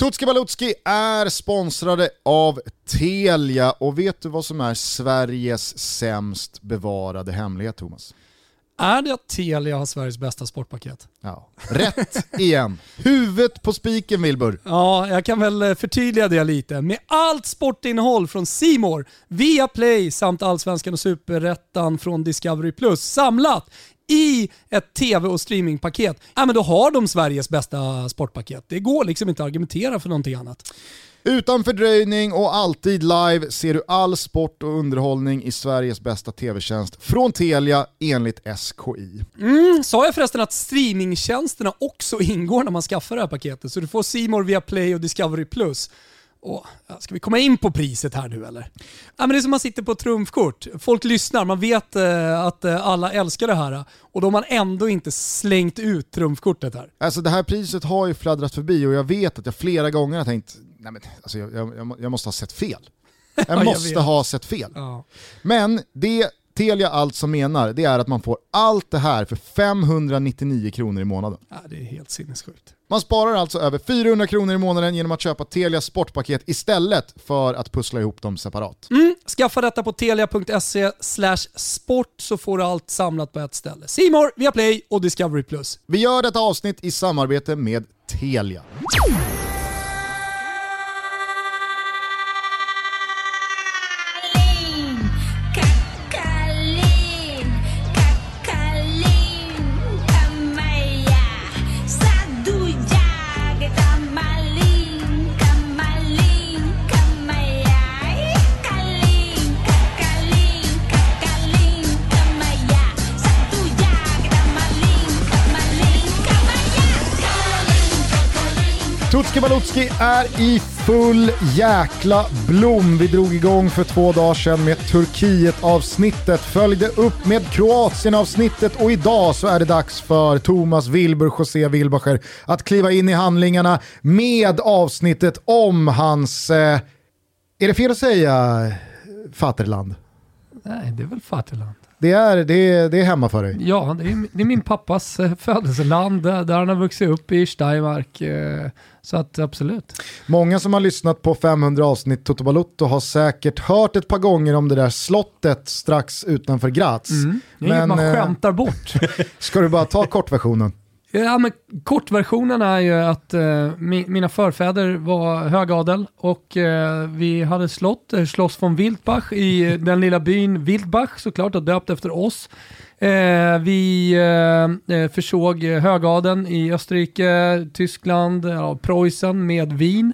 Tutski Balutski är sponsrade av Telia och vet du vad som är Sveriges sämst bevarade hemlighet Thomas? Är det att Telia har Sveriges bästa sportpaket? Ja. Rätt igen. Huvudet på spiken Wilbur. Ja, jag kan väl eh, förtydliga det lite. Med allt sportinnehåll från Simor, via Play samt Allsvenskan och Superettan från Discovery Plus samlat i ett tv och streamingpaket, ja, men då har de Sveriges bästa sportpaket. Det går liksom inte att argumentera för någonting annat. Utan fördröjning och alltid live ser du all sport och underhållning i Sveriges bästa tv-tjänst från Telia enligt SKI. Mm, sa jag förresten att streamingtjänsterna också ingår när man skaffar det här paketet? Så du får Simor via Play och Discovery+. Plus. Och, ska vi komma in på priset här nu eller? Ja, men det är som man sitter på ett trumfkort. Folk lyssnar, man vet eh, att eh, alla älskar det här och då har man ändå inte slängt ut trumfkortet här. Alltså det här priset har ju fladdrat förbi och jag vet att jag flera gånger har tänkt, nej men alltså jag, jag, jag måste ha sett fel. Jag måste jag ha sett fel. Ja. Men det Telia alltså menar, det är att man får allt det här för 599 kronor i månaden. Ja, det är helt sinnessjukt. Man sparar alltså över 400 kronor i månaden genom att köpa Telias sportpaket istället för att pussla ihop dem separat. Mm, skaffa detta på telia.se sport så får du allt samlat på ett ställe. Simor, Viaplay och Discovery+. Vi gör detta avsnitt i samarbete med Telia. Balutski är i full jäkla blom. Vi drog igång för två dagar sedan med Turkiet-avsnittet, följde upp med Kroatien-avsnittet och idag så är det dags för Thomas Wilbur José Wilbacher att kliva in i handlingarna med avsnittet om hans, eh, är det fel att säga Faterland? Nej, det är väl Faterland. Det är, det, är, det är hemma för dig? Ja, det är, det är min pappas eh, födelseland där han har vuxit upp i Steiermark. Så att absolut. Många som har lyssnat på 500 avsnitt Toto Balutto har säkert hört ett par gånger om det där slottet strax utanför Graz. Mm. Det är Men, man eh, skämtar bort. ska du bara ta kortversionen? Ja, men kortversionen är ju att eh, mi mina förfäder var högadel och eh, vi hade slott, eh, Schloss von Wildbach i den lilla byn Wildbach såklart, och döpt efter oss. Eh, vi eh, eh försåg högadeln i Österrike, Tyskland, ja, Preussen med vin.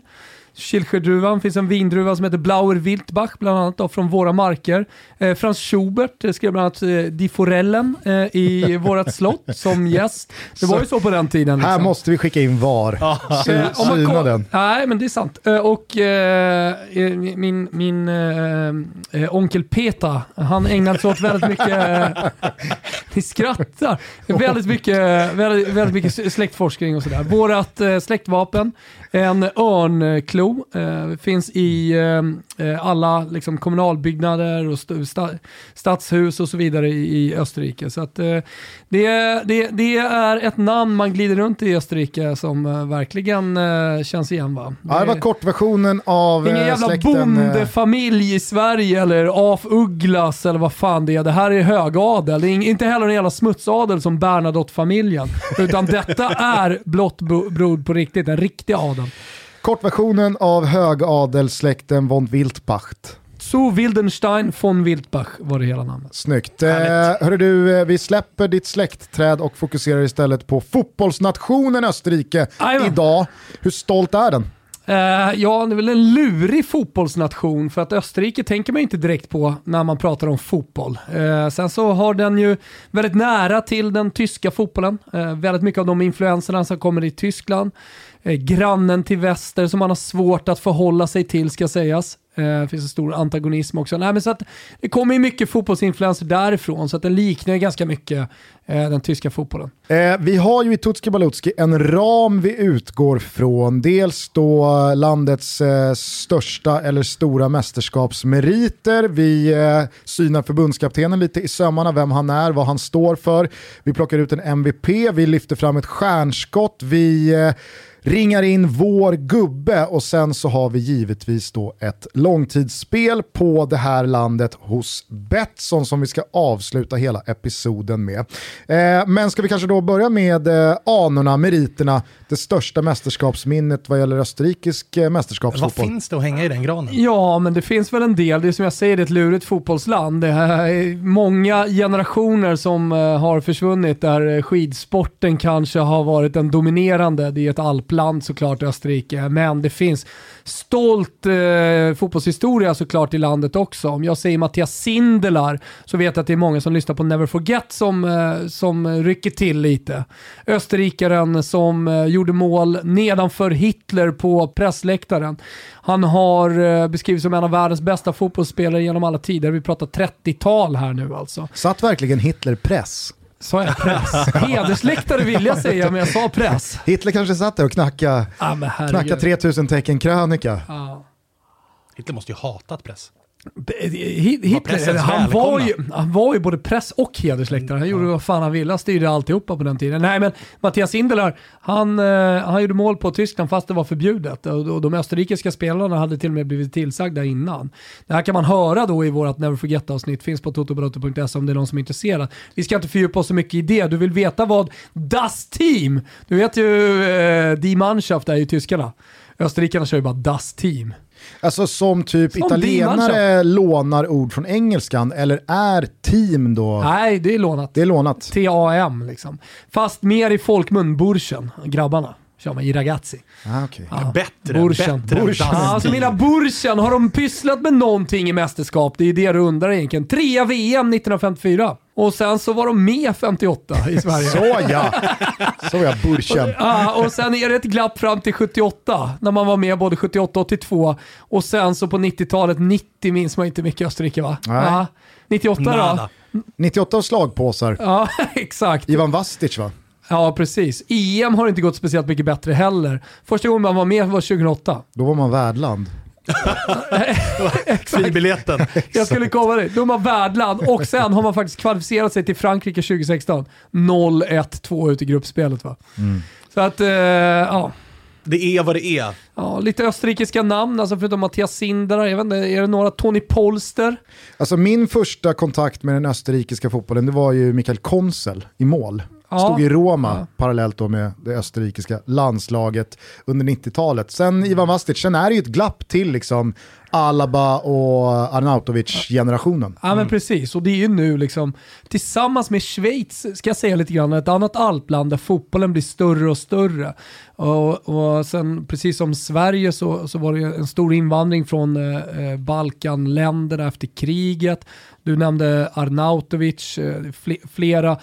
Kilcherdruvan, finns en vindruva som heter Blauer Wildbach, bland annat då, från våra marker. Eh, Frans Schubert eh, skrev bland annat eh, Die Forellen eh, i vårt slott som gäst. Det var ju så på den tiden. Liksom. Här måste vi skicka in VAR. Eh, syna den. Nej, men det är sant. Eh, och eh, min, min onkel Peta, han ägnade sig åt väldigt mycket, ni skrattar, väldigt mycket, väldigt, väldigt mycket släktforskning och sådär. Vårat släktvapen en örnklo eh, finns i eh, alla liksom, kommunalbyggnader och st sta stadshus och så vidare i, i Österrike. Så att, eh, det, det, det, är ett namn man glider runt i Österrike som eh, verkligen eh, känns igen va? Det, ja, det var kortversionen av Ingen eh, jävla släkten, bondefamilj i Sverige eller af Ugglas eller vad fan det är. Det här är högadel. Det är inte heller en jävla smutsadel som Bernadotte-familjen. Utan detta är blott brod på riktigt, en riktig adel. Kortversionen av högadelsläkten von Wildbacht. Zu Wildenstein von Wildbach var det hela namnet. Snyggt. Eh, hörru du, eh, vi släpper ditt släktträd och fokuserar istället på fotbollsnationen Österrike Ajma. idag. Hur stolt är den? Uh, ja, det är väl en lurig fotbollsnation för att Österrike tänker man inte direkt på när man pratar om fotboll. Uh, sen så har den ju väldigt nära till den tyska fotbollen. Uh, väldigt mycket av de influenserna som kommer i Tyskland Eh, Eh, grannen till väster som man har svårt att förhålla sig till ska sägas. Det finns en stor antagonism också. Nej, men så att det kommer ju mycket fotbollsinfluenser därifrån så att den liknar ju ganska mycket eh, den tyska fotbollen. Eh, vi har ju i Tutski Balutski en ram vi utgår från. Dels då landets eh, största eller stora mästerskapsmeriter. Vi eh, synar förbundskaptenen lite i sömmarna, vem han är, vad han står för. Vi plockar ut en MVP, vi lyfter fram ett stjärnskott, vi eh, ringar in vår gubbe och sen så har vi givetvis då ett långtidsspel på det här landet hos Betsson som vi ska avsluta hela episoden med. Eh, men ska vi kanske då börja med eh, anorna, meriterna, det största mästerskapsminnet vad gäller österrikisk eh, mästerskapsfotboll. Vad finns det att hänga i den granen? Ja, men det finns väl en del. Det är som jag säger, det är ett lurigt fotbollsland. Det är många generationer som eh, har försvunnit där skidsporten kanske har varit den dominerande. Det är ett alpland såklart, Österrike, men det finns stolt eh, fotbollshistoria såklart i landet också. Om jag säger Mattias Sindelar så vet jag att det är många som lyssnar på Never Forget som, eh, som rycker till lite. Österrikaren som eh, gjorde mål nedanför Hitler på pressläktaren. Han har eh, beskrivits som en av världens bästa fotbollsspelare genom alla tider. Vi pratar 30-tal här nu alltså. Satt verkligen Hitler press? Sa jag press? Hedersläktare vill jag säga, men jag sa press. Hitler kanske satt där och knackade, ah, knacka 3000 tecken krönika. Ah. Hitler måste ju hatat press. Hitler, han var, ju, han var ju både press och hedersläktare. Han gjorde vad fan han ville, han styrde alltihopa på den tiden. Nej men Mattias Indelar, han, eh, han gjorde mål på Tyskland fast det var förbjudet. Och de österrikiska spelarna hade till och med blivit tillsagda innan. Det här kan man höra då i vårt Never Forget-avsnitt, finns på totobrotto.se om det är någon som är intresserad. Vi ska inte fördjupa oss så mycket i det. Du vill veta vad Das Team, du vet ju eh, Die Mannschaft är ju tyskarna. Österrikarna kör ju bara Das Team. Alltså som typ som italienare lånar ord från engelskan eller är team då? Nej, det är lånat. Det är lånat. T-A-M liksom. Fast mer i folkmun, burschen, grabbarna kör man i ragazzi. Ah, okay. ja, bättre, burschen. bättre burschen. Ja, alltså mina burschen, har de pysslat med någonting i mästerskap? Det är det du undrar egentligen. Trea VM 1954. Och sen så var de med 58 i Sverige. så ja! Så ja, burschen. Ja, och sen är det ett glapp fram till 78, när man var med både 78 och 82. Och sen så på 90-talet, 90 minns man inte mycket Österrike va? Nej. Ja. 98 Nada. då? 98 slagpåsar. Ja, exakt. Ivan Vastic va? Ja, precis. EM har inte gått speciellt mycket bättre heller. Första gången man var med var 2008. Då var man värdland. Fribiljetten. Jag skulle komma dit. Då är man värdland och sen har man faktiskt kvalificerat sig till Frankrike 2016. 0-1-2 ut i gruppspelet va. Mm. Så att, eh, ja. Det är vad det är. Ja, lite österrikiska namn, alltså förutom Mattias Sindra, jag vet inte, är det några Tony Polster? Alltså min första kontakt med den österrikiska fotbollen, det var ju Mikael Konsel i mål. Ja. Stod i Roma ja. parallellt då med det österrikiska landslaget under 90-talet. Sen Ivan Vastic, sen är det ju ett glapp till liksom Alaba och Arnautovic-generationen. Ja men mm. precis, och det är ju nu liksom tillsammans med Schweiz, ska jag säga lite grann, ett annat alpland där fotbollen blir större och större. Och, och sen precis som Sverige så, så var det en stor invandring från eh, eh Balkanländerna efter kriget. Du nämnde Arnautovic, eh, flera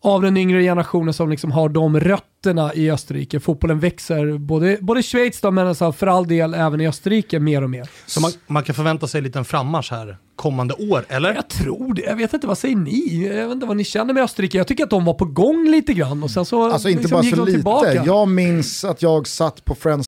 av den yngre generationen som liksom har de rötterna i Österrike. Fotbollen växer, både, både i Schweiz då, men alltså för all del även i Österrike mer och mer. Så man, man kan förvänta sig en liten frammarsch här kommande år, eller? Jag tror det. Jag vet inte, vad säger ni? Jag vet inte vad ni känner med Österrike. Jag tycker att de var på gång lite grann och sen så Alltså inte liksom bara så lite. Tillbaka. Jag minns att jag satt på Friends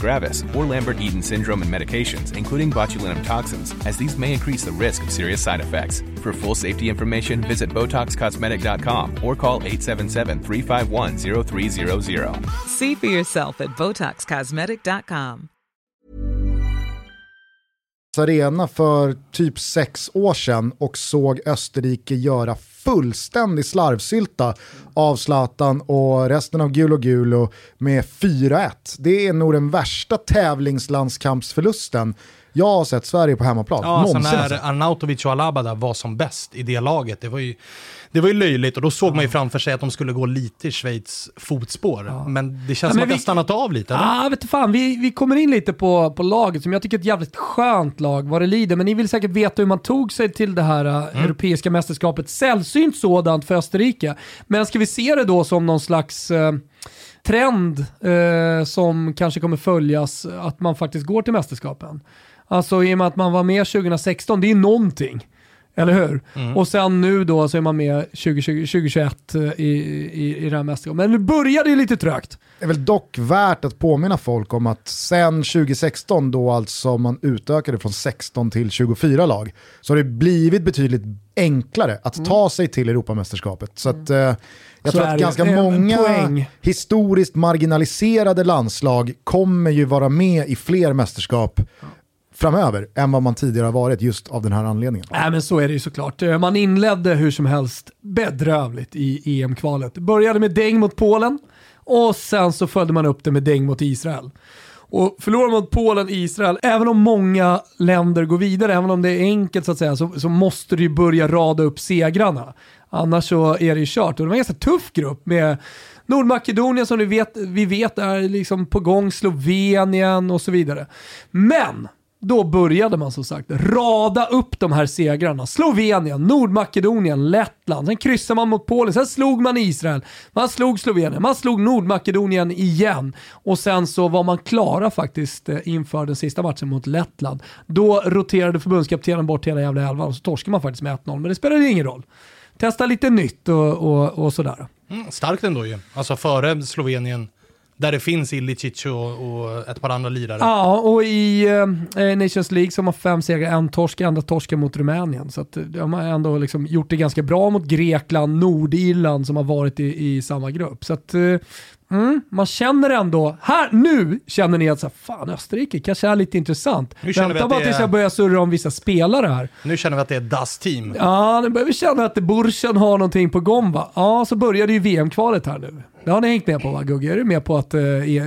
gravis, or Lambert Eaton syndrome and medications, including botulinum toxins, as these may increase the risk of serious side effects. For full safety information, visit BotoxCosmetic.com or call 877 351 0300. See for yourself at BotoxCosmetic.com. Arena för typ sex år sedan och såg Österrike göra fullständig slarvsylta av Zlatan och resten av Gulo Gulo med 4-1. Det är nog den värsta tävlingslandskampsförlusten jag har sett Sverige på hemmaplan. Ja, alltså när Arnautovic och Alaba var som bäst i det laget, det var ju det var ju löjligt och då såg ja. man ju framför sig att de skulle gå lite i Schweiz fotspår. Ja. Men det känns ja, som att vi, det har stannat av lite. Eller? Ja, vet fan. Vi, vi kommer in lite på, på laget som jag tycker är ett jävligt skönt lag vad det lider. Men ni vill säkert veta hur man tog sig till det här äh, mm. europeiska mästerskapet. Sällsynt sådant för Österrike. Men ska vi se det då som någon slags eh, trend eh, som kanske kommer följas, att man faktiskt går till mästerskapen? Alltså i och med att man var med 2016, det är någonting. Eller hur? Mm. Och sen nu då så är man med 2020, 2021 eh, i, i, i det här mästerskapet. Men nu börjar det lite trögt. Det är väl dock värt att påminna folk om att sen 2016 då alltså man utökade från 16 till 24 lag så har det blivit betydligt enklare att mm. ta sig till Europamästerskapet. Så att, eh, jag så tror att ganska många poäng. historiskt marginaliserade landslag kommer ju vara med i fler mästerskap framöver än vad man tidigare har varit just av den här anledningen. Nej men så är det ju såklart. Eh, man inledde hur som helst bedrövligt i EM-kvalet. Började med däng mot Polen och sen så följde man upp det med däng mot Israel. Och förlorar man mot Polen, Israel, även om många länder går vidare, även om det är enkelt så att säga, så, så måste du ju börja rada upp segrarna. Annars så är det ju kört. Och det var en ganska tuff grupp med Nordmakedonien som vi vet, vi vet är liksom på gång, Slovenien och så vidare. Men då började man som sagt rada upp de här segrarna. Slovenien, Nordmakedonien, Lettland, sen kryssade man mot Polen, sen slog man Israel, man slog Slovenien, man slog Nordmakedonien igen och sen så var man klara faktiskt eh, inför den sista matchen mot Lettland. Då roterade förbundskaptenen bort hela jävla elvan och så torskade man faktiskt med 1-0, men det spelade ingen roll. Testa lite nytt och, och, och sådär. Mm, starkt ändå ju. Alltså före Slovenien där det finns Ilicic och, och ett par andra lirare. Ja, och i eh, eh Nations League som har fem segrar, en torsk, enda torsken mot Rumänien. Så att eh, de har ändå liksom gjort det ganska bra mot Grekland, Nordirland som har varit i, i samma grupp. Så att, eh, Mm, man känner ändå, här nu känner ni att så här, fan Österrike kanske är lite intressant. Nu Vänta bara tills jag börjar surra om vissa spelare här. Nu känner vi att det är Das team. Ja, nu börjar vi känna att Burschen har någonting på gång va? Ja, så började ju VM-kvalet här nu. Det har ni hängt med på va Gugge? Är du med på att eh,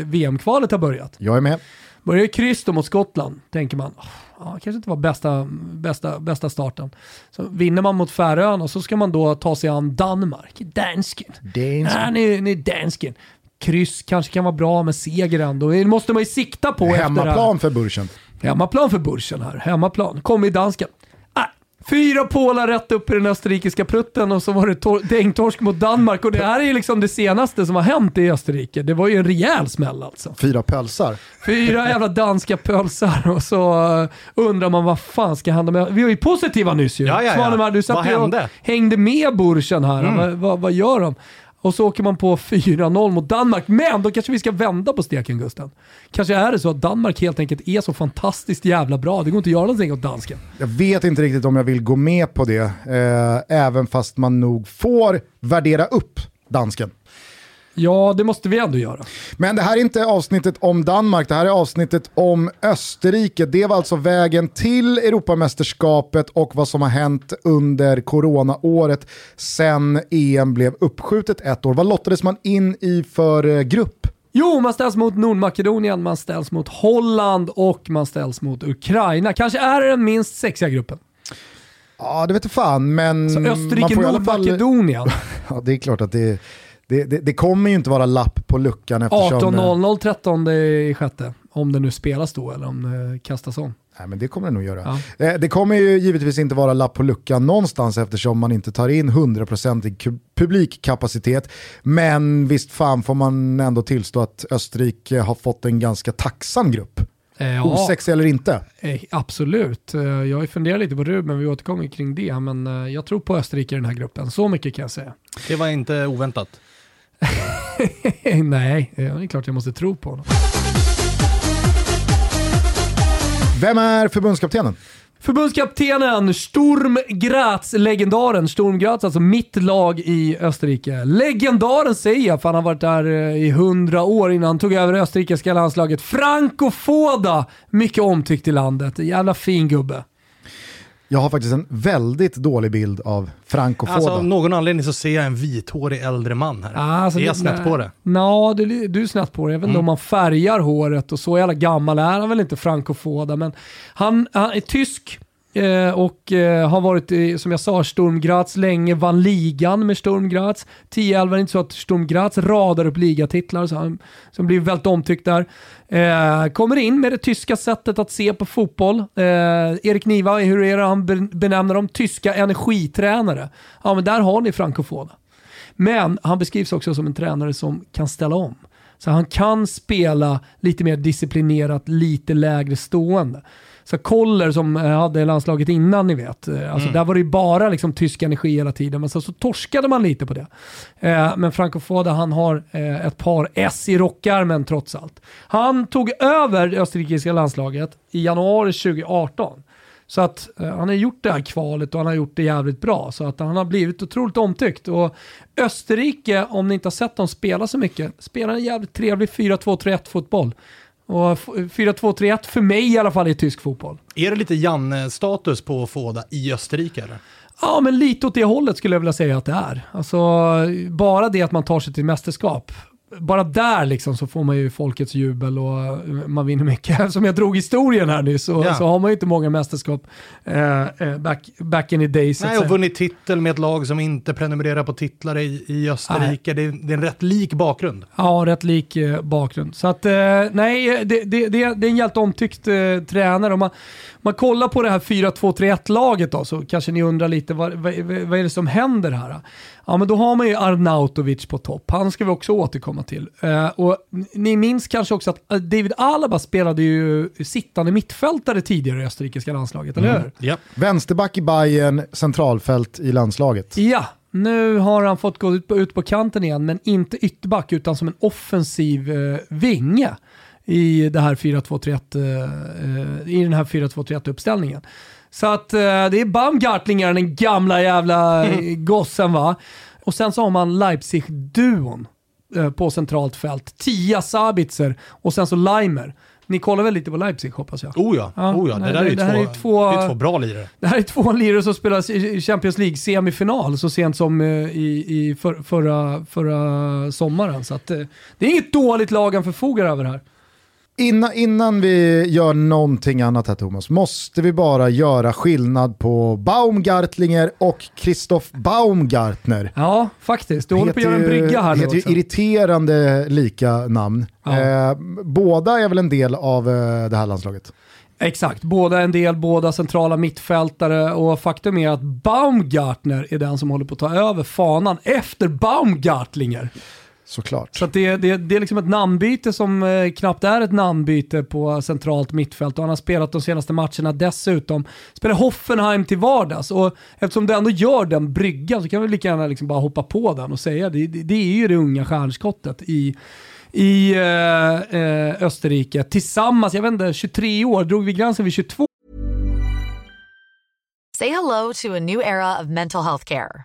VM-kvalet har börjat? Jag är med. Börjar kryss då mot Skottland, tänker man. Ja, kanske inte var bästa, bästa, bästa starten. Så vinner man mot Färöarna så ska man då ta sig an Danmark. Dansken. Dansken. Ja, ni, ni dansken kryss kanske kan vara bra, med seger ändå. Det måste man ju sikta på Hemmaplan för Burschen. Hemmaplan för Burschen här. Hemmaplan. Kom i dansken. Äh, fyra pålar rätt upp i den österrikiska prutten och så var det dängtorsk mot Danmark. Och det här är ju liksom det senaste som har hänt i Österrike. Det var ju en rejäl smäll alltså. Fyra pölsar. Fyra jävla danska pölsar och så uh, undrar man vad fan ska hända med... Vi var ju positiva nyss ju. Ja, ja, ja. Svanemar, du satt vad hände? hängde med Burschen här. Mm. Vad, vad, vad gör de? Och så åker man på 4-0 mot Danmark. Men då kanske vi ska vända på steken Gusten. Kanske är det så att Danmark helt enkelt är så fantastiskt jävla bra. Det går inte att göra någonting åt dansken. Jag vet inte riktigt om jag vill gå med på det. Eh, även fast man nog får värdera upp dansken. Ja, det måste vi ändå göra. Men det här är inte avsnittet om Danmark, det här är avsnittet om Österrike. Det var alltså vägen till Europamästerskapet och vad som har hänt under coronaåret sen EM blev uppskjutet ett år. Vad lottades man in i för eh, grupp? Jo, man ställs mot Nordmakedonien, man ställs mot Holland och man ställs mot Ukraina. Kanske är det den minst sexiga gruppen. Ja, det vet fan, men... Så Österrike, Nordmakedonien. Fall... ja, det är klart att det är det, det, det, kommer ju inte vara lapp på luckan eftersom... 18.00 13 i sjätte. Om det nu spelas då eller om det kastas om. Nej men det kommer det nog göra. Ja. Eh, det kommer ju givetvis inte vara lapp på luckan någonstans eftersom man inte tar in 100% publikkapacitet. Men visst fan får man ändå tillstå att Österrike har fått en ganska tacksam grupp. Eh, ja, Osexig eller inte? Eh, absolut. Jag har funderat lite på Ruben, vi återkommer kring det. Men jag tror på Österrike i den här gruppen, så mycket kan jag säga. Det var inte oväntat. Nej, det är klart jag måste tro på honom. Vem är förbundskaptenen? Förbundskaptenen Sturm Graz, legendaren Sturm Graz, alltså mitt lag i Österrike. Legendaren säger jag, för han har varit där eh, i hundra år innan han tog över österrikiska landslaget. Franco Foda, mycket omtyckt i landet. Jävla fin gubbe. Jag har faktiskt en väldigt dålig bild av Franco Foda. Alltså, av någon anledning så ser jag en vithårig äldre man här. Alltså, är jag snett på det? Ja, du, du är snett på det. Jag vet inte mm. om man färgar håret och så jävla gammal är han väl inte, Franco Foda. Men han, han är tysk, Eh, och eh, har varit, i, som jag sa, Sturm Graz länge, vann ligan med Sturm Graz. 10-11 är inte så att Sturm Graz radar upp ligatitlar, så han som blir väldigt omtyckt där. Eh, kommer in med det tyska sättet att se på fotboll. Eh, Erik Niva, hur är det han benämner dem? Tyska energitränare. Ja, men där har ni frankofona. Men han beskrivs också som en tränare som kan ställa om. Så han kan spela lite mer disciplinerat, lite lägre stående så Koller som eh, hade landslaget innan ni vet. Eh, alltså, mm. Där var det ju bara liksom, tysk energi hela tiden, men så, så torskade man lite på det. Eh, men Franco Foda han har eh, ett par S i rockarmen trots allt. Han tog över det österrikiska landslaget i januari 2018. Så att eh, han har gjort det här kvalet och han har gjort det jävligt bbra. Så att han har blivit otroligt omtyckt. Och Österrike, om ni inte har sett dem spela så mycket, spelar en jävligt trevlig 4-2-3-1 fotboll. Och 4-2-3-1 för mig i alla fall i tysk fotboll. Är det lite Janne-status på Fåda i Österrike eller? Ja, men lite åt det hållet skulle jag vilja säga att det är. Alltså, bara det att man tar sig till mästerskap bara där liksom så får man ju folkets jubel och man vinner mycket. Som jag drog historien här nyss så, ja. så har man ju inte många mästerskap eh, eh back, back in the days. Nej, och vunnit titel med ett lag som inte prenumererar på titlar i, i Österrike. Det är, det är, en rätt lik bakgrund. Ja, rätt lik eh, bakgrund. Så att eh, nej, det, det, det, är en jävligt omtyckt eh, tränare. Om man, man kollar på det här 4-2-3-1-laget då så kanske ni undrar lite vad, vad, vad är det som händer här? Ja, men då har man ju Arnautovic på topp. Han ska vi också återkomma till. Uh, och ni minns kanske också att eh, David Alaba spelade ju sittande mittfältare tidigare i österrikiska landslaget, mm. eller hur? Ja. Vänsterback i Bayern, centralfält i landslaget. Ja, nu har han fått gå ut på, ut på kanten igen, men inte ytterback utan som en offensiv uh, vinge i, det här 4-2-3-1, uh, i den här 4-2-3-1 uppställningen. Så att eh, det är Baumgartlinger, den gamla jävla mm. gossen va. Och sen så har man Leipzig-duon eh, på centralt fält. Tia Sabitzer och sen så Leimer. Ni kollar väl lite på Leipzig hoppas jag? Oh ja, ja. Oh ja. Det, det, där är, det två, är två, det är två bra lirare. Det här är två lirare som spelar i Champions League semifinal så sent som eh, i, i för, förra, förra sommaren. Så att, det är inget dåligt lag han förfogar över här. Innan, innan vi gör någonting annat här Thomas, måste vi bara göra skillnad på Baumgartlinger och Christoph Baumgartner. Ja, faktiskt. Du håller på att göra en brygga här nu heter ju irriterande lika namn. Ja. Eh, båda är väl en del av eh, det här landslaget? Exakt, båda en del, båda centrala mittfältare och faktum är att Baumgartner är den som håller på att ta över fanan efter Baumgartlinger. Såklart. Så det, det, det är liksom ett namnbyte som eh, knappt är ett namnbyte på centralt mittfält och han har spelat de senaste matcherna dessutom. Spelar Hoffenheim till vardags och eftersom du ändå gör den bryggan så kan vi lika gärna liksom bara hoppa på den och säga det, det, det är ju det unga stjärnskottet i i eh, eh, Österrike tillsammans, jag vet inte, 23 år, drog vi gränsen vid 22? Say hello to a new era of mental health care.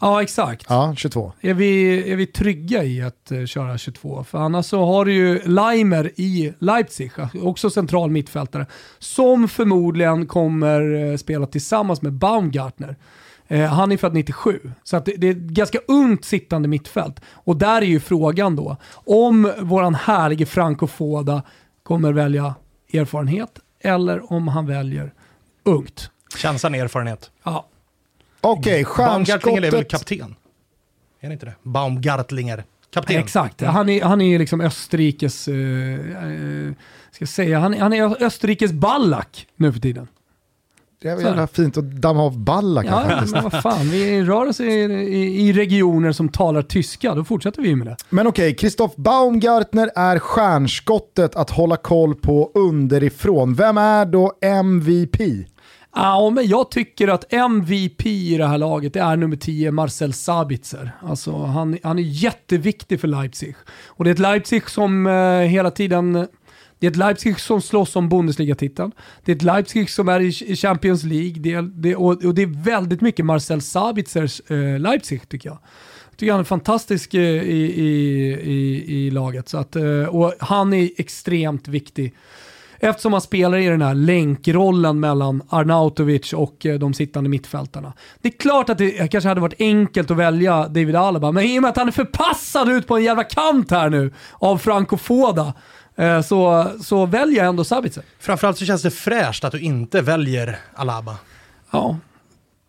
Ja, exakt. Ja, 22. Är vi, är vi trygga i att uh, köra 22? För annars så har du ju Leimer i Leipzig, också central mittfältare, som förmodligen kommer uh, spela tillsammans med Baumgartner. Uh, han är född 97, så att det, det, är ett ganska ungt sittande mittfält. Och där är ju frågan då, om våran härlige Franco Foda kommer välja erfarenhet eller om han väljer ungt. Känslan erfarenhet. Ja. Okej, okay, Baumgartlinger är väl kapten? Är det inte det? Baumgartlinger. Kapten. Exakt, han är, han är liksom Österrikes, uh, uh, ska jag säga, han, han är Österrikes Ballack nu för tiden. Det är jävla fint att damma av Ballack ja, faktiskt. men vad fan, vi rör oss i, i, i, regioner som talar tyska, då fortsätter vi med det. Men okej, Christoph Baumgartner är stjärnskottet att hålla koll på underifrån. Vem är då MVP? Ja, men jag tycker att MVP i det här laget är nummer 10, Marcel Sabitzer. Alltså, han, han är jätteviktig för Leipzig. Och det är ett Leipzig som eh, hela tiden det är ett Leipzig som slåss om Bundesliga-titeln. Det är ett Leipzig som är i Champions League. Det är, det, och, och, det är väldigt mycket Marcel Sabitzers eh, Leipzig tycker jag. Jag tycker han är fantastisk eh, i, i, i, i, laget. Så att, eh, och han är extremt viktig eftersom han spelar i den här länkrollen mellan Arnautovic och eh, de sittande mittfältarna. Det är klart att det kanske hade varit enkelt att välja David Alaba, men i och med att han är förpassad ut på en jävla kant här nu av Franco Foda eh, så, så väljer jag ändå Sabitzer. Framförallt så känns det fräscht att du inte väljer Alaba. Ja,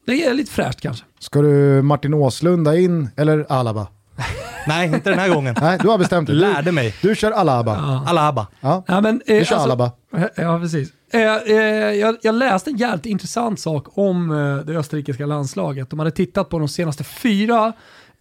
det är lite fräscht kanske. Ska du Martin Åslunda in eller Alaba? Nej, inte den här gången. Nej, du har bestämt dig. Lärde mig. Du kör Alaba. Ja. Alaba. Ja. ja men, eh, du kör alltså, Alaba. Ja, precis. Eh, eh, jag, jag, läste en jävligt intressant sak om eh, det österrikiska landslaget. De hade tittat på de senaste fyra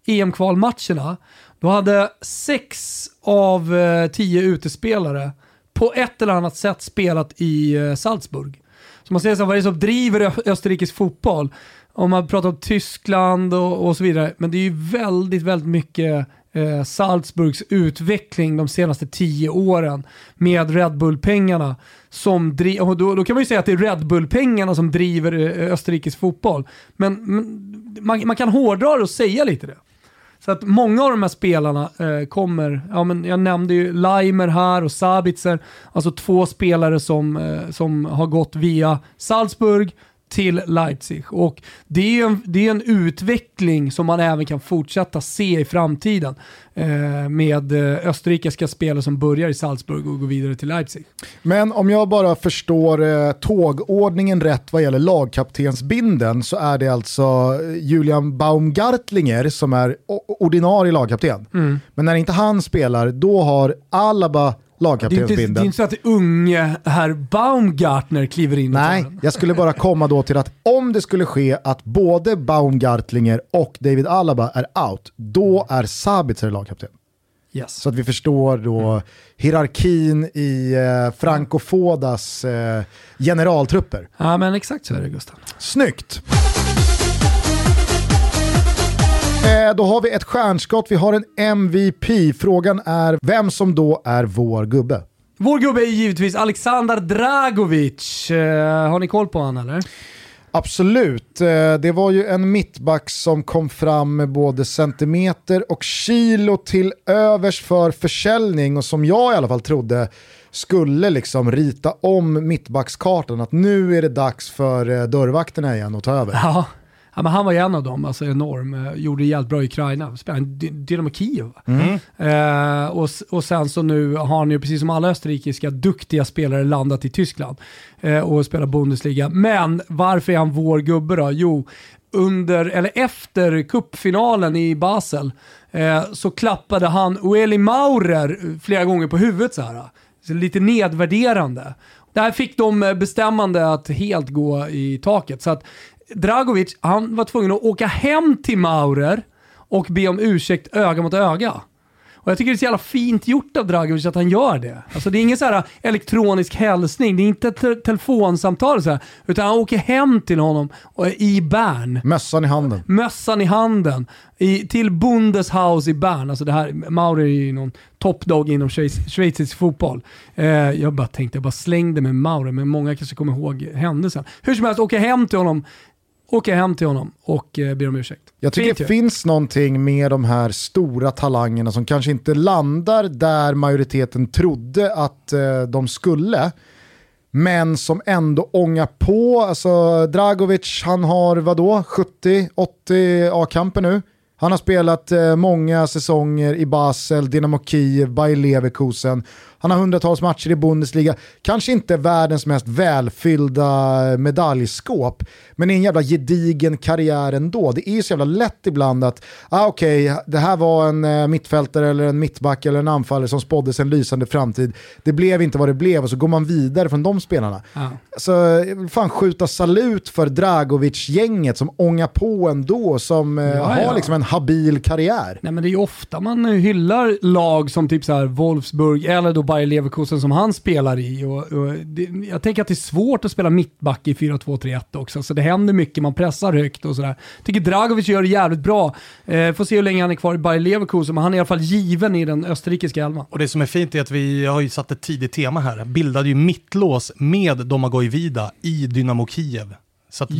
EM-kvalmatcherna. Då hade sex av eh, tio utespelare på ett eller annat sätt spelat i eh, Salzburg. Så man säger så vad är det som driver österrikisk fotboll? Om man pratar om Tyskland och, och så vidare, men det är ju väldigt, väldigt mycket eh, Salzburgs utveckling de senaste tio åren med Red Bull-pengarna. Som och då, då kan man ju säga att det är Red Bull-pengarna som driver eh, Österrikes fotboll. Men, men man, man, kan hårdra det och säga lite det. Så att många av de här spelarna eh, kommer, ja men jag nämnde ju Leimer här och Sabitzer, alltså två spelare som, eh, som har gått via Salzburg, till Leipzig. Och det är, en, det är en utveckling som man även kan fortsätta se i framtiden eh, med eh, österrikiska spelare som börjar i Salzburg och går vidare till Leipzig. Men om jag bara förstår eh, tågordningen rätt vad gäller lagkaptensbinden så är det alltså eh, Julian Baumgartlinger som är ordinarie lagkapten. Mm. Men när inte han spelar, då har Alaba lagkaptensbindeln. Det, är inte så att unge herr Baumgartner kliver in Nej, jag skulle bara komma då till att om det skulle ske att både Baumgartlinger och David Alaba är out, då är Sabitzer lagkapten. Yes. Så att vi förstår då mm. hierarkin i eh, Franco Fodas eh, generaltrupper. Ja men exakt så är det Gustav. Snyggt! Eh, då har vi ett stjärnskott, vi har en MVP. Frågan är vem som då är vår gubbe. Vår gubbe är givetvis Aleksandar Dragovic. Eh, har ni koll på honom eller? Absolut. Eh, det var ju en mittback som kom fram med både centimeter och kilo till övers för försäljning och som jag i alla fall trodde skulle liksom rita om mittbackskartan. Att nu är det dags för eh, dörrvakterna igen att ta över. Ja. Ja, men han var ju en av dem, alltså enorm. Eh, gjorde jävligt bra i Ukraina. Spelade Dynamo Kiev. Mm. Eh, och, och sen så nu har han ju, precis som alla österrikiska duktiga spelare, landat i Tyskland eh, och spelar Bundesliga. Men varför är han vår gubbe då? Jo, under, eller efter kuppfinalen i Basel eh, så klappade han Ueli Maurer flera gånger på huvudet så här. Så lite nedvärderande. Där fick de bestämmande att helt gå i taket. Så att Dragovic, han var tvungen att åka hem till Maurer och be om ursäkt öga mot öga. Och jag tycker det är så jävla fint gjort av Dragovic att han gör det. Alltså det är ingen så här elektronisk hälsning, det är inte ett telefonsamtal så här, utan han åker hem till honom i Bern. Mössan i handen. Mössan i handen. I, till Bundeshaus i Bern. Alltså det här, Maurer är ju någon toppdog inom schweizisk fotboll. Eh, jag bara tänkte, jag bara slängde med Maurer, men många kanske kommer ihåg händelsen. Hur som helst, åker hem till honom åker hem till honom och eh, ber om ursäkt. Jag tycker det finns någonting med de här stora talangerna som kanske inte landar där majoriteten trodde att eh, de skulle. Men som ändå ångar på. Alltså Dragovic, han har vadå, 70-80 A-kamper nu. Han har spelat eh, många säsonger i Basel, Dynamo Kiev, Bayer Leverkusen. Han har hundratals matcher i Bundesliga. Kanske inte världens mest välfyllda medaljskåp, men en jävla gedigen karriär ändå. Det är ju så jävla lätt ibland att, ah, okej, okay, det här var en uh, mittfältare eller en mittback eller en anfallare som spåddes en lysande framtid. Det blev inte vad det blev och så går man vidare från de spelarna. Ja. Så jag vill fan skjuta salut för Dragovic-gänget som ångar på ändå, som ja, har ja. liksom en habil karriär. Nej men det är ju ofta man hyllar lag som typ så här Wolfsburg eller då Bayer Leverkusen som han spelar i. Och, och det, jag tänker att det är svårt att spela mittback i 4-2-3-1 också, så det händer mycket, man pressar högt och sådär. tycker Dragovic gör det jävligt bra. Eh, får se hur länge han är kvar i Bayer Leverkusen, men han är i alla fall given i den österrikiska elvan. Och det som är fint är att vi har ju satt ett tidigt tema här, bildade ju mittlås med Domagoj Vida i Dynamo Kiev. Så att Oj,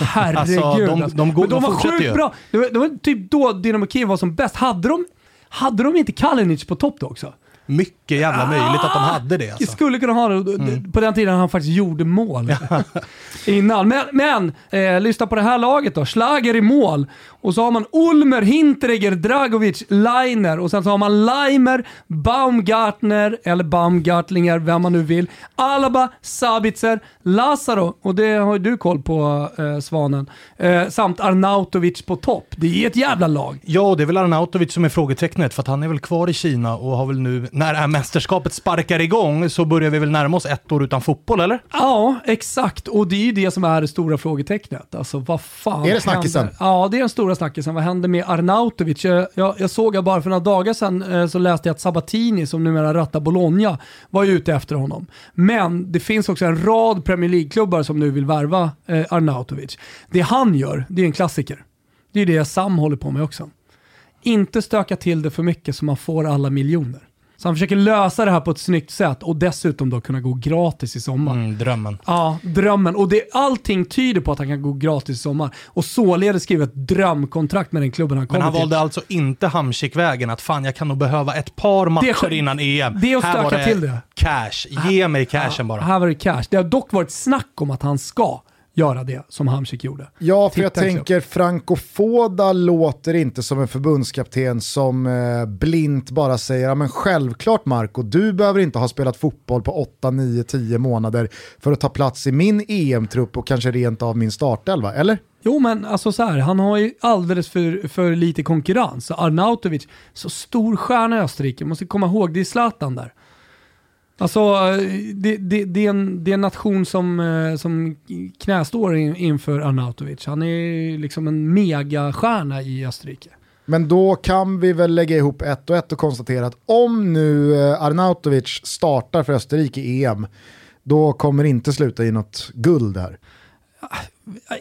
herregud. Alltså, de, de, går, Men de, de var sjukt bra. Det var, det var, typ då Dynamo Kiev var som bäst. Hade de hade de inte Kalinic på topp då också? Mycket jävla möjligt att de hade det. Alltså. Skulle kunna ha det mm. på den tiden han faktiskt gjorde mål. Innan. Men, men eh, lyssna på det här laget då. Schlager i mål. Och så har man Ulmer, Hinteregger, Dragovic, Leiner och sen så har man Leimer, Baumgartner, eller Baumgartlinger, vem man nu vill. Alaba, Sabitzer, Lazaro, och det har ju du koll på eh, Svanen, eh, samt Arnautovic på topp. Det är ett jävla lag. Ja, det är väl Arnautovic som är frågetecknet, för att han är väl kvar i Kina och har väl nu, när mästerskapet sparkar igång, så börjar vi väl närma oss ett år utan fotboll, eller? Ja, exakt. Och det är ju det som är det stora frågetecknet. Alltså vad fan Är det snackisen? Ja, det är den stora snackisen. Vad händer med Arnautovic? Jag, jag, jag såg att bara för några dagar sedan eh, så läste jag att Sabatini, som numera rattar Bologna, var ute efter honom. Men det finns också en rad Premier League-klubbar som nu vill värva eh, Arnautovic. Det han gör, det är en klassiker. Det är det Sam håller på med också. Inte stöka till det för mycket så man får alla miljoner. Så han försöker lösa det här på ett snyggt sätt och dessutom då kunna gå gratis i sommar. Mm, drömmen. Ja, drömmen. Och det, allting tyder på att han kan gå gratis i sommar. Och således skriva ett drömkontrakt med den klubben han kommer till. Men han till. valde alltså inte Hamsik-vägen, att fan jag kan nog behöva ett par matcher det, innan EM. Det är att stöka till det. Cash, ge mig cashen bara. Här var det cash. Det har dock varit snack om att han ska göra det som Hamsik gjorde. Ja, för Titta jag tänker Franco Foda låter inte som en förbundskapten som eh, blint bara säger, ja men självklart Marco, du behöver inte ha spelat fotboll på 8, 9, 10 månader för att ta plats i min EM-trupp och kanske rent av min startelva, eller? Jo men alltså så här, han har ju alldeles för, för lite konkurrens. Arnautovic, så stor stjärna i Österrike, måste komma ihåg, det är Zlatan där. Alltså, det, det, det, är en, det är en nation som, eh, som knästår inför Arnautovic. Han är liksom en megastjärna i Österrike. Men då kan vi väl lägga ihop ett och ett och konstatera att om nu eh, Arnautovic startar för Österrike i EM, då kommer det inte sluta i något guld här.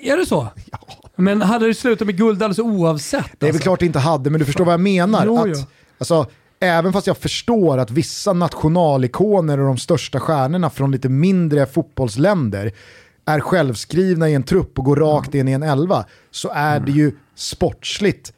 Är det så? Ja. Men hade det slutat med guld alldeles oavsett? Det är alltså? väl klart det inte hade, men du förstår vad jag menar. Jo, att, jo. Alltså, Även fast jag förstår att vissa nationalikoner och de största stjärnorna från lite mindre fotbollsländer är självskrivna i en trupp och går rakt in i en elva, så är det ju sportsligt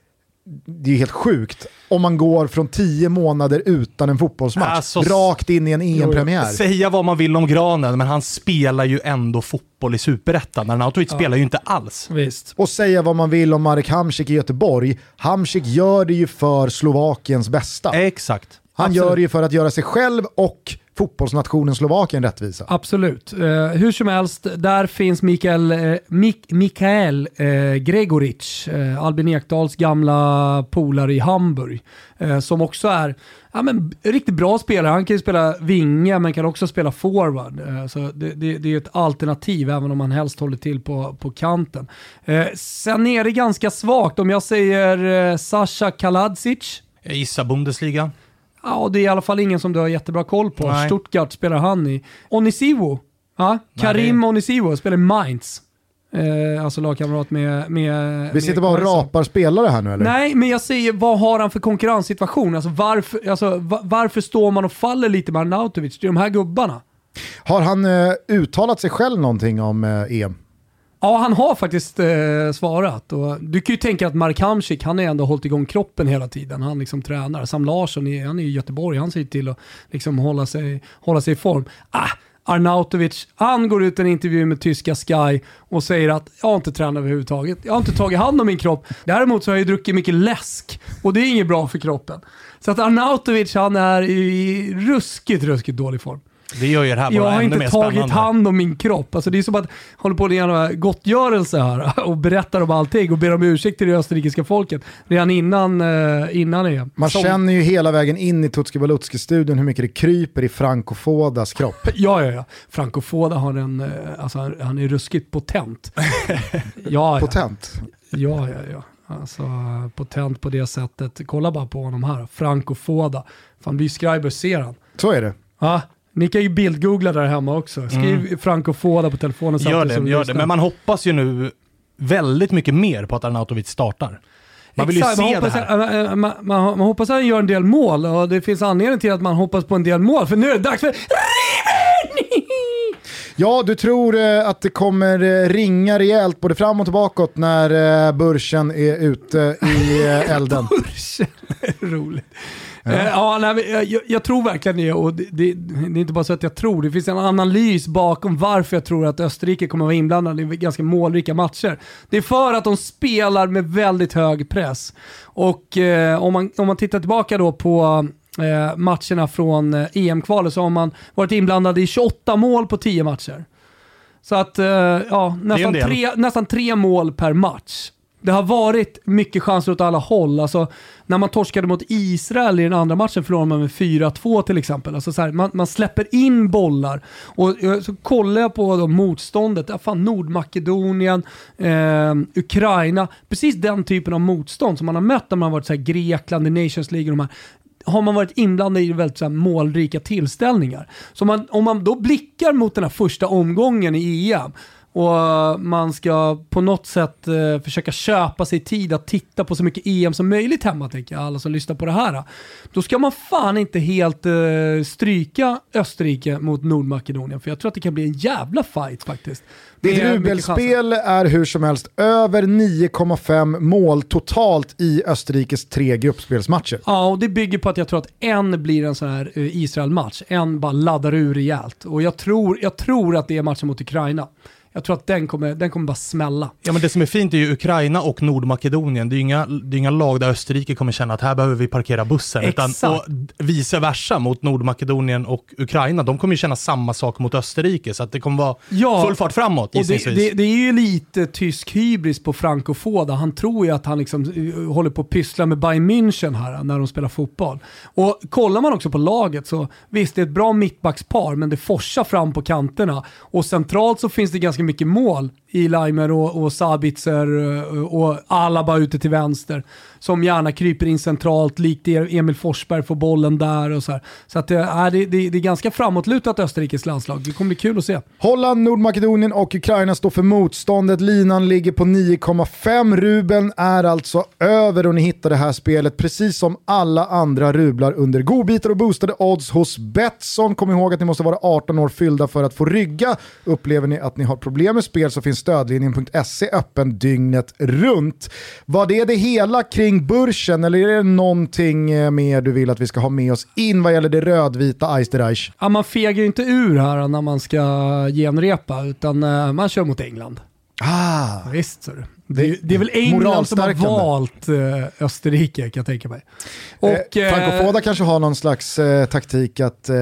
det är helt sjukt om man går från tio månader utan en fotbollsmatch, alltså, rakt in i en EM-premiär. Säga vad man vill om Granen, men han spelar ju ändå fotboll i superettan. Arnautovic ja. spelar ju inte alls. Visst. Och säga vad man vill om Marek Hamsik i Göteborg, Hamsik gör det ju för Slovakiens bästa. Exakt. Han Absolut. gör det ju för att göra sig själv och fotbollsnationen Slovakien rättvisa. Absolut. Uh, hur som helst, där finns Mikael, uh, Mik Mikael uh, Gregoric, uh, Albin Ekdals gamla polare i Hamburg, som också är ja, men, riktigt bra spelare. Han kan ju spela vinge men kan också spela forward. så det, det, det är ett alternativ även om han helst håller till på, på kanten. sen är det ganska svagt. Om jag säger Sasha Kaladzic. Jag gissar Bundesliga. Ja, det är i alla fall ingen som du har jättebra koll på. Nej. Stuttgart spelar han i. Onisivo, ja, Karim. Onisivo spelar i Mainz. Eh, alltså lagkamrat med... med Vi sitter bara och rapar spelare här nu eller? Nej, men jag säger vad har han för konkurrenssituation? Alltså varför, alltså, varför står man och faller lite med Arnautovic? Det är de här gubbarna. Har han eh, uttalat sig själv någonting om eh, EM? Ja, han har faktiskt eh, svarat. Och du kan ju tänka att Mark Hamsik, han har ändå hållit igång kroppen hela tiden. Han liksom tränar. Sam Larsson, han är i Göteborg, han ser till att liksom hålla, sig, hålla sig i form. Ah, Arnautovic, han går ut i en intervju med tyska Sky och säger att jag har inte tränat överhuvudtaget. Jag har inte tagit hand om min kropp. Däremot så har jag druckit mycket läsk och det är inget bra för kroppen. Så att Arnautovic han är i ruskigt, ruskigt dålig form. Det gör ju det här bara Jag har ännu inte mer tagit spännande. hand om min kropp. Alltså det är som att hålla på med gottgörelse här och berättar om allting och ber om ursäkt till det österrikiska folket redan innan, eh, innan EM. Man Som- känner ju hela vägen in i Tutski Balutski-studion hur mycket det kryper i Franco Fodas kropp. Ja, ja, ja. Franco Foda har en, eh, alltså han- han är ruskigt potent. ja, ja. Potent. Ja, ja, ja. Alltså potent på det sättet. Kolla bara på honom här. Franco Foda. Fan, vi scribers ser han. Så är det. Ja, ni kan ju bildgoogla där hemma också. Skriv Franco Foda på telefonen Mm. Gör samtidigt som det, du gör det. lyssnar. Men man hoppas ju nu väldigt mycket mer på att Arnautovic startar. Man vill ju Exakt, se man det hoppas, här. att- äh, äh, man, man, man hoppas att han gör en del mål och det finns anledning till att man hoppas på en del mål. För nu är det dags för Riven! Ja, du tror eh, att det kommer eh, ringa rejält både fram och tillbaka när eh, börsen är ute i elden. Roligt. Ja. Eh, ja, nej, men jag, jag, tror verkligen det och det, det, det är inte bara så att jag tror, det finns en analys bakom varför jag tror att Österrike kommer att vara inblandade i ganska målrika matcher. Det är för att de spelar med väldigt hög press. Och eh, om, man, om man tittar tillbaka då på eh, matcherna från eh, EM-kvalet så har man varit inblandade i 28 mål på 10 matcher. Så att, eh, ja, nästan tre, nästan tre mål per match. Det har varit mycket chanser åt alla håll. Alltså, när man torskade mot Israel i den andra matchen förlorade man med 4-2 till exempel. Alltså, så här, man, man släpper in bollar. Och eh, så kollar jag på då, motståndet. Ja, fan, Nordmakedonien, eh, Ukraina. Precis den typen av motstånd som man har mött när man har varit så här, Grekland i Nations League och de här har man varit inblandad i väldigt så här, målrika tillställningar. Så man, om man då blickar mot den här första omgången i EM och man ska på något sätt eh, försöka köpa sig tid att titta på så mycket EM som möjligt hemma, tänker jag, alla som lyssnar på det här. Då ska man fan inte helt eh, stryka Österrike mot Nordmakedonien, för jag tror att det kan bli en jävla fight faktiskt. Ditt rubelspel är hur som helst över 9,5 mål totalt i Österrikes tre gruppspelsmatcher. Ja, och det bygger på att jag tror att en blir en sån här eh, Israel-match. En bara laddar ur rejält. Och jag tror, jag tror att det är matchen mot Ukraina. Jag tror att den kommer, den kommer bara smälla. Ja, men det som är fint är ju Ukraina och Nordmakedonien. Det är ju inga, det är inga lag där Österrike kommer känna att här behöver vi parkera bussen. Utan, Exakt. och vice versa mot Nordmakedonien och Ukraina. De kommer ju känna samma sak mot Österrike. Så att det kommer vara Ja. full fart framåt Och det, det, det är ju lite tysk hybris på Franco Foda. Han tror ju att han liksom eh, håller på att pyssla med Bayern München här när de spelar fotboll. Och kollar man också på laget så visst, det är ett bra mittbackspar men det forsar fram på kanterna. Och centralt så finns det ganska mycket mål i och, och Sabitzer eh, och Alaba ute till vänster. Som gärna kryper in centralt, likt e- Emil Forsberg får bollen där och så här. Så att det, är, det, det, det är ganska framåtlutat Österrikes landslag. Det kommer bli kul att se. Holland, Nordmakedonien och Ukraina står för motståndet. Linan ligger på 9,5. Rubeln är alltså över och ni hittar det här spelet precis som alla andra rublar under godbitar och boostade odds hos Betsson. Kom ihåg att ni måste vara 18 år fyllda för att få rygga. Upplever ni att ni har problem med spel så finns stödlinjen.se öppen dygnet runt. Var det det hela kring börsen eller är det någonting eh, mer du vill att vi ska ha med oss in vad gäller det rödvita Eisterreich? Ja, man fegar ju inte ur här när man ska genrepa, utan eh, man kör mot England. Ah. Visst, så det, är- det är väl England som har valt eh, Österrike kan jag tänka mig. Och, eh, eh, Foda kanske har någon slags eh, taktik att eh,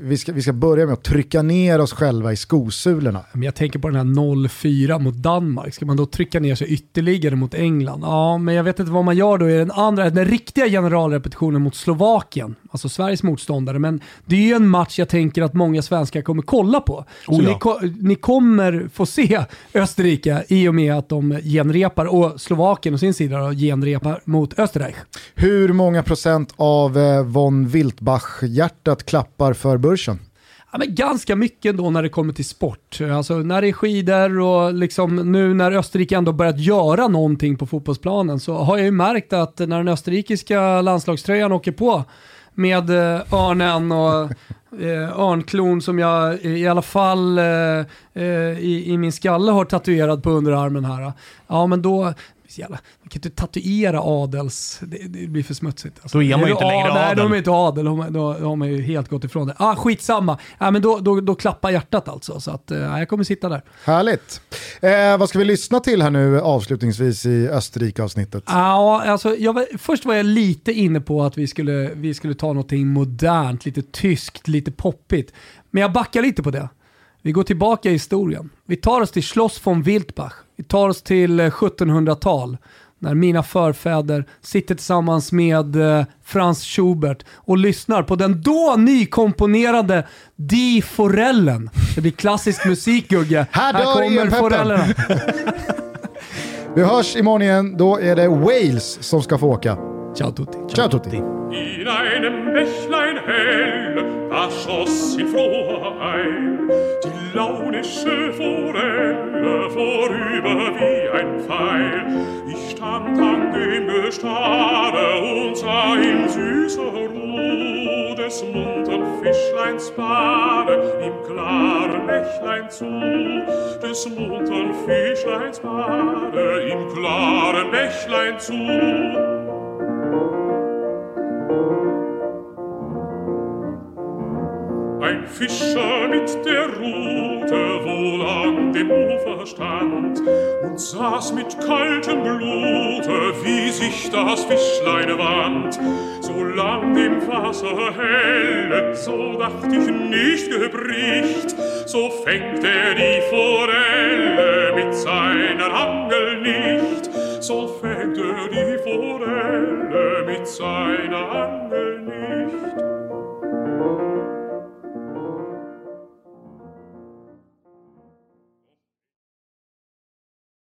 vi, ska, vi ska börja med att trycka ner oss själva i skosulorna. men jag tänker på den här 0-4 mot Danmark. Ska man då trycka ner sig ytterligare mot England? Ja, men jag vet inte vad man gör då i den andra, den riktiga generalrepetitionen mot Slovakien, alltså Sveriges motståndare. Men det är ju en match jag tänker att många svenskar kommer kolla på. Oh ja. ni, ni kommer få se Österrike i och med att de genrepar och Slovakien å sin sida då, genrepar mot Österreich. Hur många procent av eh, von Wiltbach-hjärtat klappar för börsen? Ja, men ganska mycket ändå när det kommer till sport. Alltså när det är skidor och liksom nu när Österrike ändå börjat göra någonting på fotbollsplanen så har jag ju märkt att när den österrikiska landslagströjan åker på med eh, örnen och eh, örnklon som jag eh, i alla fall eh, eh, i, i, min skalle har tatuerad på underarmen här. Ja men då, jävla, man kan inte tatuera adels, det, det blir för smutsigt. Alltså. Då är man ju inte längre adel. Nej, de är inte adel, då, då, då har man ju helt gått ifrån det. Ah, skitsamma, ja, men då, då, då klappar hjärtat alltså. Så att, eh, jag kommer sitta där. Härligt. Eh, vad ska vi lyssna till här nu avslutningsvis i Österrike-avsnittet? Ja, alltså, jag var, först var jag lite inne på att vi skulle, vi skulle ta någonting modernt, lite tyskt, lite poppigt. Men jag backar lite på det. Vi går tillbaka i historien. Vi tar oss till Schloss von Wildbach. Vi tar oss till 1700-tal eh, när mina förfäder sitter tillsammans med eh, Franz Schubert och lyssnar på den då nykomponerade Die Forellen. Det blir klassisk musik Gugge. Här, Här kommer forellerna. Vi hörs imorgon igen, då är det Wales som ska få åka. Ciao tutti. Ciao tutti. In einem Bächlein hell, da schoss in froher Eil, die launische Forelle vorüber wie ein Pfeil. Ich stand an dem Gestade und sah in süßer Ruhe des muntern Fischleins Bade im klaren Bächlein zu, des muntern Fischleins Bade im klaren Bächlein zu. Fischer mit der Rute wohl an dem Ufer stand und saß mit kaltem Blute, wie sich das Fischlein wand. Solang dem Wasser helle, so dacht ich nicht gebricht, so fängt er die Forelle mit seiner Angel nicht, so fängt er die Forelle mit seiner Angel